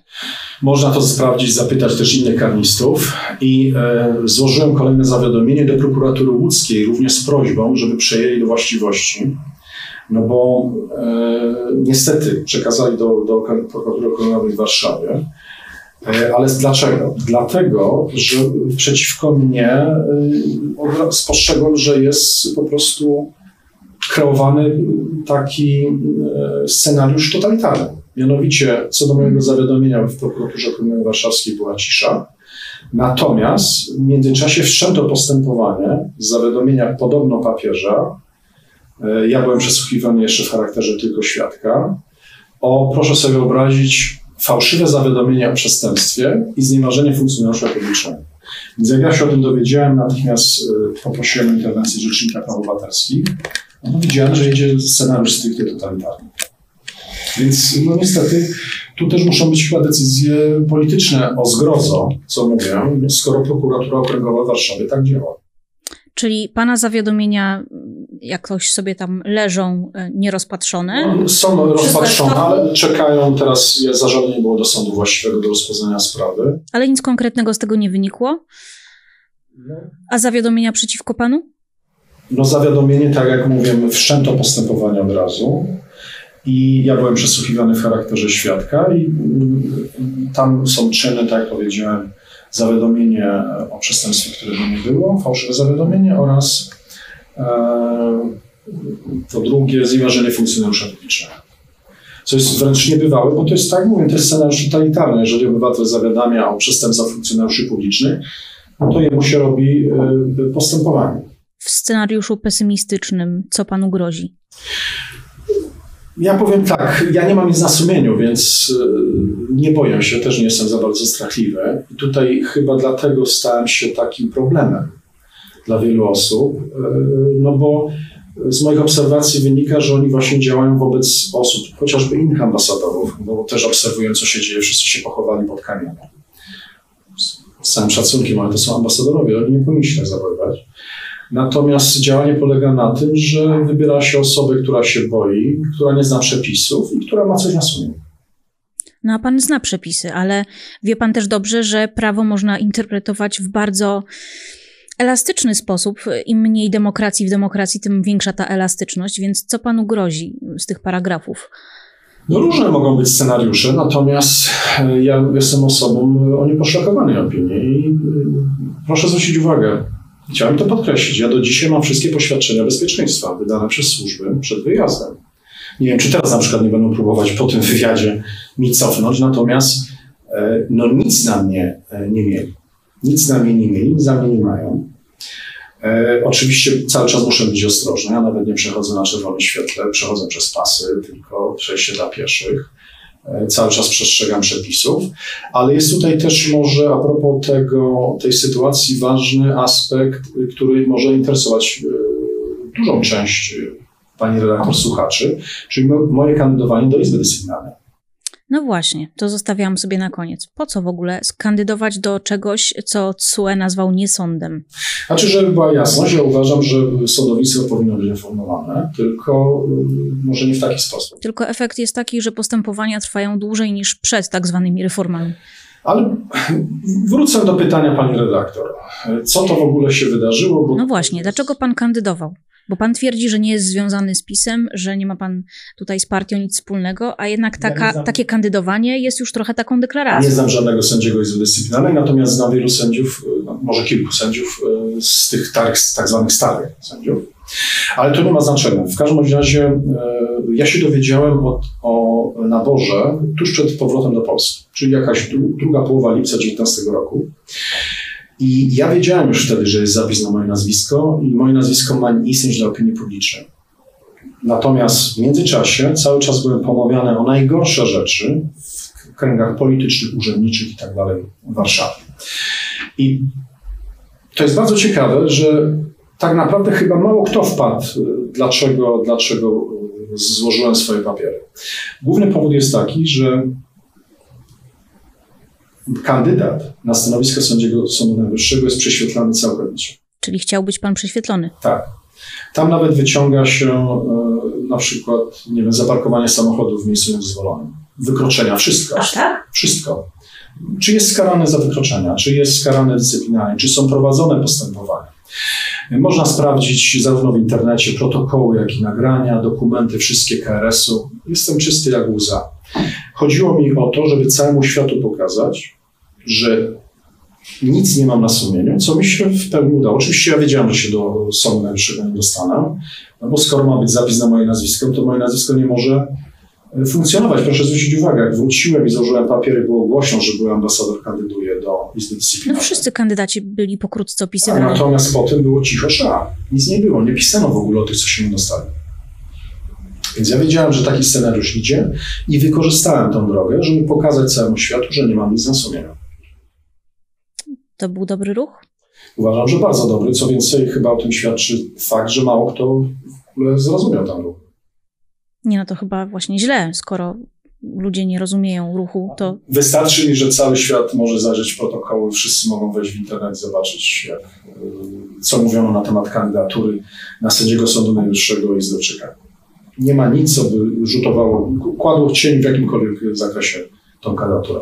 Można to sprawdzić, zapytać też innych karnistów i e, złożyłem kolejne zawiadomienie do prokuratury łódzkiej również z prośbą, żeby przejęli do właściwości no bo e, niestety przekazali do, do prokuratury okręgowej w Warszawie. E, ale dlaczego? Dlatego, że przeciwko mnie e, spostrzegłem, że jest po prostu kreowany taki e, scenariusz totalitarny. Mianowicie, co do mojego zawiadomienia w prokuraturze okręgowej warszawskiej była cisza. Natomiast w międzyczasie wszczęto postępowanie z zawiadomienia podobno papieża E, ja byłem przesłuchiwany jeszcze w charakterze tylko świadka. O, proszę sobie wyobrazić, fałszywe zawiadomienie o przestępstwie i znieważenie funkcjonariusza publicznego. Więc jak ja się o tym dowiedziałem, natychmiast e, poprosiłem o interwencję Rzecznika Praw Obywatelskich. No widziałem, że idzie scenariusz stricte totalitarny. Więc no niestety tu też muszą być chyba decyzje polityczne o zgrozo, co mówię, skoro prokuratura okręgowa w Warszawie tak działa. Czyli pana zawiadomienia jakoś sobie tam leżą e, nierozpatrzone? No, są rozpatrzone, ale czekają teraz, zażalenie było do sądu właściwego do rozpoznania sprawy. Ale nic konkretnego z tego nie wynikło? No. A zawiadomienia przeciwko panu? No zawiadomienie, tak jak mówię, wszczęto postępowanie od razu. I ja byłem przesłuchiwany w charakterze świadka i mm, tam są czyny, tak jak powiedziałem, zawiadomienie o przestępstwie, którego nie było, fałszywe zawiadomienie oraz e, to drugie znieważenie funkcjonariusza publicznego. Co jest wręcz niebywałe, bo to jest tak, mówię, to jest scenariusz totalitarny. Jeżeli obywatel zawiadamia o przestępstwach funkcjonariuszy publicznych, no to jemu się robi e, postępowanie. W scenariuszu pesymistycznym co panu grozi? Ja powiem tak, ja nie mam nic na sumieniu, więc e, nie boję się, też nie jestem za bardzo strachliwy. I tutaj chyba dlatego stałem się takim problemem dla wielu osób, e, no bo z moich obserwacji wynika, że oni właśnie działają wobec osób, chociażby innych ambasadorów, bo też obserwują, co się dzieje, wszyscy się pochowali pod kamieniem. Z całym szacunkiem, ale to są ambasadorowie, oni nie powinni się tak zachowywać. Natomiast działanie polega na tym, że wybiera się osobę, która się boi, która nie zna przepisów i która ma coś na sumieniu. No a pan zna przepisy, ale wie pan też dobrze, że prawo można interpretować w bardzo elastyczny sposób. Im mniej demokracji w demokracji, tym większa ta elastyczność. Więc co panu grozi z tych paragrafów? No różne mogą być scenariusze, natomiast e, ja jestem osobą o nieposzlakowanej opinii i e, proszę zwrócić uwagę, Chciałem to podkreślić. Ja do dzisiaj mam wszystkie poświadczenia bezpieczeństwa wydane przez służby przed wyjazdem. Nie wiem, czy teraz na przykład nie będą próbować po tym wywiadzie mi cofnąć, natomiast e, no nic na mnie e, nie mieli. Nic na mnie nie mieli, nic na mnie nie mają. E, oczywiście cały czas muszę być ostrożny. Ja nawet nie przechodzę na czerwonym świetle, przechodzę przez pasy, tylko przejście dla pieszych. E, cały czas przestrzegam przepisów, ale jest tutaj też może a propos tego, tej sytuacji ważny aspekt, który może interesować e, dużą część e, pani redaktor słuchaczy, czyli moje kandydowanie do Izby Dyscyplinarnej. No właśnie, to zostawiałam sobie na koniec. Po co w ogóle skandydować do czegoś, co CUE nazwał niesądem? Znaczy, żeby była jasność, ja uważam, że sądownictwo powinno być reformowane, tylko y, może nie w taki sposób. Tylko efekt jest taki, że postępowania trwają dłużej niż przed tak zwanymi reformami. Ale wrócę do pytania pani redaktor. Co to w ogóle się wydarzyło? Bo... No właśnie, dlaczego pan kandydował? Bo pan twierdzi, że nie jest związany z PiSem, że nie ma pan tutaj z partią nic wspólnego, a jednak taka, ja takie kandydowanie jest już trochę taką deklaracją. Nie znam żadnego sędziego Izby Dyscyplinarnej, natomiast znam wielu sędziów, no, może kilku sędziów e, z tych tak, tak zwanych starych sędziów. Ale to nie ma znaczenia. W każdym razie e, ja się dowiedziałem o, o naborze tuż przed powrotem do Polski, czyli jakaś druga połowa lipca 2019 roku. I ja wiedziałem już wtedy, że jest zapis na moje nazwisko i moje nazwisko ma istnieć dla opinii publicznej. Natomiast w międzyczasie cały czas byłem pomawiany o najgorsze rzeczy w kręgach politycznych, urzędniczych i tak dalej w Warszawie. I to jest bardzo ciekawe, że tak naprawdę chyba mało kto wpadł, dlaczego, dlaczego złożyłem swoje papiery. Główny powód jest taki, że kandydat na stanowisko sędziego Sądu Najwyższego jest prześwietlany całkowicie. Czyli chciał być pan prześwietlony? Tak. Tam nawet wyciąga się e, na przykład, nie wiem, zaparkowanie samochodu w miejscu niedozwolonym, wykroczenia, wszystko. A tak? Wszystko. Czy jest skarany za wykroczenia, czy jest skarany dyscyplinarnie, czy są prowadzone postępowania. Można sprawdzić zarówno w internecie protokoły, jak i nagrania, dokumenty, wszystkie KRS-u. Jestem czysty jak łza. Chodziło mi o to, żeby całemu światu pokazać, że nic nie mam na sumieniu, co mi się w pełni udało. Oczywiście ja wiedziałem, że się do Sądu Najwyższego nie dostanę, no bo skoro ma być zapis na moje nazwisko, to moje nazwisko nie może e, funkcjonować. Proszę zwrócić uwagę, jak wróciłem i złożyłem papiery, było głośno, że były ambasador kandyduje do Izby Dyscyplinarnej. No wszyscy kandydaci byli pokrótce opisywani. A natomiast potem było cicho sza. Nic nie było, nie pisano w ogóle o tych, co się nie dostali. Więc ja wiedziałem, że taki scenariusz idzie i wykorzystałem tą drogę, żeby pokazać całemu światu, że nie mam nic na sumieniu. To był dobry ruch? Uważam, że bardzo dobry. Co więcej, chyba o tym świadczy fakt, że mało kto zrozumiał ten ruch. Nie, no to chyba właśnie źle, skoro ludzie nie rozumieją ruchu, to... Wystarczy mi, że cały świat może zajrzeć w protokoły, wszyscy mogą wejść w internet, zobaczyć, jak, y, co mówiono na temat kandydatury na sędziego Sądu Najwyższego i Zdrowczyka. Nie ma nic, co by rzutowało, kładło cień w jakimkolwiek zakresie tą kandydaturę.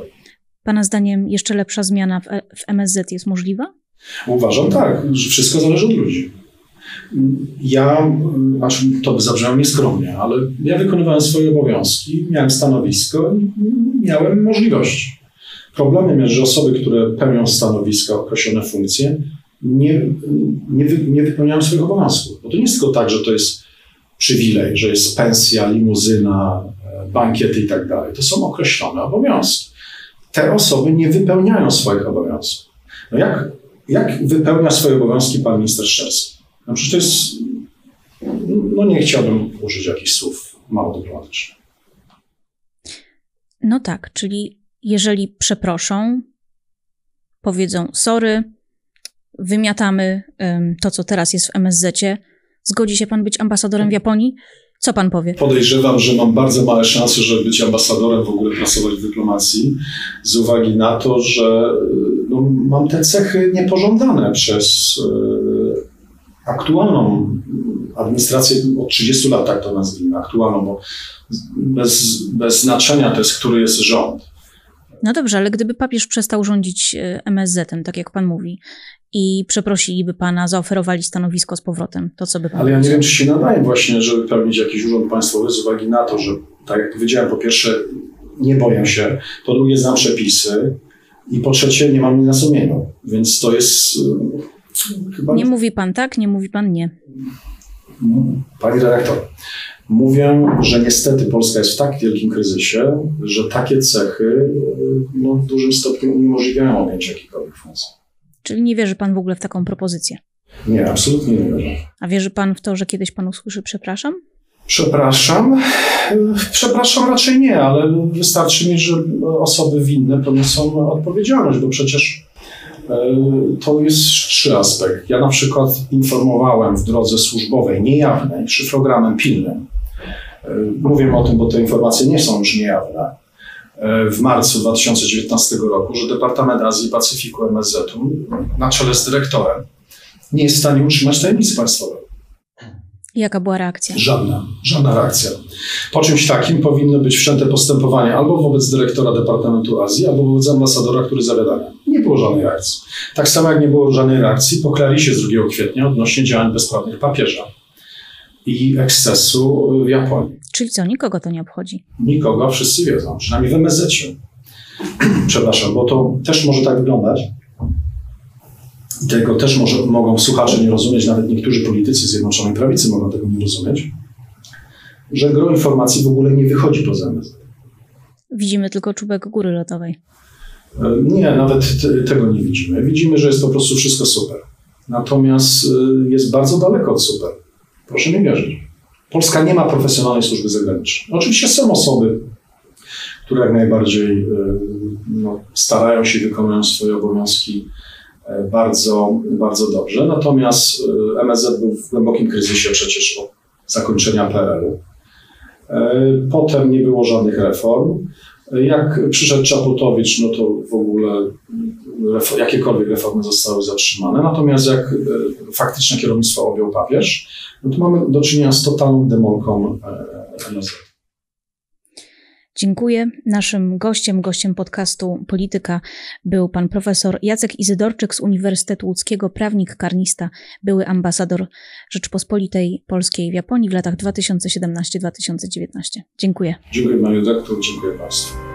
Pana zdaniem jeszcze lepsza zmiana w, w MSZ jest możliwa? Uważam tak, że wszystko zależy od ludzi. Ja, znaczy to by zabrzmiało nieskromnie, ale ja wykonywałem swoje obowiązki, miałem stanowisko i miałem możliwości. Problemem jest, że osoby, które pełnią stanowiska, określone funkcje, nie, nie, nie wypełniają swoich obowiązków. Bo to nie jest tylko tak, że to jest przywilej, że jest pensja, limuzyna, e, bankiety i tak dalej. To są określone obowiązki. Te osoby nie wypełniają swoich obowiązków. No jak, jak wypełnia swoje obowiązki pan minister Szczerski? No przecież to jest, no nie chciałbym użyć jakichś słów mało dyplomatycznych. No tak, czyli jeżeli przeproszą, powiedzą sorry, wymiatamy to, co teraz jest w MSZ-cie, zgodzi się pan być ambasadorem w Japonii? Co pan powie? Podejrzewam, że mam bardzo małe szanse, żeby być ambasadorem, w ogóle pracować w dyplomacji, z uwagi na to, że no, mam te cechy niepożądane przez e, aktualną administrację, od 30 lat tak to nazwijmy, aktualną, bo bez, bez znaczenia to jest, który jest rząd. No dobrze, ale gdyby papież przestał rządzić e, MSZ-em, tak jak pan mówi, i przeprosiliby pana, zaoferowali stanowisko z powrotem, to co by pan Ale ja nie wiem, czy się nadaje właśnie, żeby pełnić jakiś urząd państwowy z uwagi na to, że tak jak powiedziałem, po pierwsze nie boję się, po drugie znam przepisy i po trzecie nie mam nic na sumieniu, więc to jest yy, chyba... Nie mówi pan tak, nie mówi pan nie. Pani dyrektor, mówię, że niestety Polska jest w tak wielkim kryzysie, że takie cechy yy, no, w dużym stopniu uniemożliwiają objęcie jakiejkolwiek funkcji. Czyli nie wierzy pan w ogóle w taką propozycję? Nie, absolutnie nie wierzę. A wierzy pan w to, że kiedyś pan usłyszy przepraszam? Przepraszam. Przepraszam raczej nie, ale wystarczy mi, że osoby winne poniosą odpowiedzialność, bo przecież e, to jest szybszy aspekt. Ja na przykład informowałem w drodze służbowej, niejawnej, szyfrogramem pilnym. E, mówię o tym, bo te informacje nie są już niejawne w marcu 2019 roku, że Departament Azji i Pacyfiku MSZ-u na czele z dyrektorem nie jest w stanie utrzymać tajemnicy państwowej. Jaka była reakcja? Żadna, żadna reakcja. Po czymś takim powinno być wszczęte postępowanie albo wobec dyrektora Departamentu Azji, albo wobec ambasadora, który zawiadamia. Nie było żadnej reakcji. Tak samo jak nie było żadnej reakcji po klarisie z 2 kwietnia odnośnie działań bezprawnych papieża i ekscesu w Japonii. Czyli co, nikogo to nie obchodzi? Nikogo, wszyscy wiedzą, przynajmniej w MSZ. Przepraszam, bo to też może tak wyglądać. Tego też może, mogą słuchacze nie rozumieć, nawet niektórzy politycy Zjednoczonej Prawicy mogą tego nie rozumieć, że gro informacji w ogóle nie wychodzi poza MSZ. Widzimy tylko czubek góry lotowej. E, nie, nawet te, tego nie widzimy. Widzimy, że jest po prostu wszystko super. Natomiast e, jest bardzo daleko od super. Proszę mi wierzyć. Polska nie ma profesjonalnej służby zagranicznej. Oczywiście są osoby, które jak najbardziej e, no, starają się wykonują swoje obowiązki e, bardzo, bardzo dobrze. Natomiast e, MSZ był w głębokim kryzysie przecież od zakończenia PRL-u. Potem nie było żadnych reform. Jak przyszedł Czaputowicz, no to w ogóle jakiekolwiek reformy zostały zatrzymane. Natomiast jak faktyczne kierownictwo objął papież, no to mamy do czynienia z totalną demolką MSZ. E, Dziękuję. Naszym gościem, gościem podcastu Polityka był pan profesor Jacek Izydorczyk z Uniwersytetu Łódzkiego, prawnik, karnista, były ambasador Rzeczpospolitej Polskiej w Japonii w latach 2017-2019. Dziękuję. Dziękuję panie redaktor, dziękuję państwu.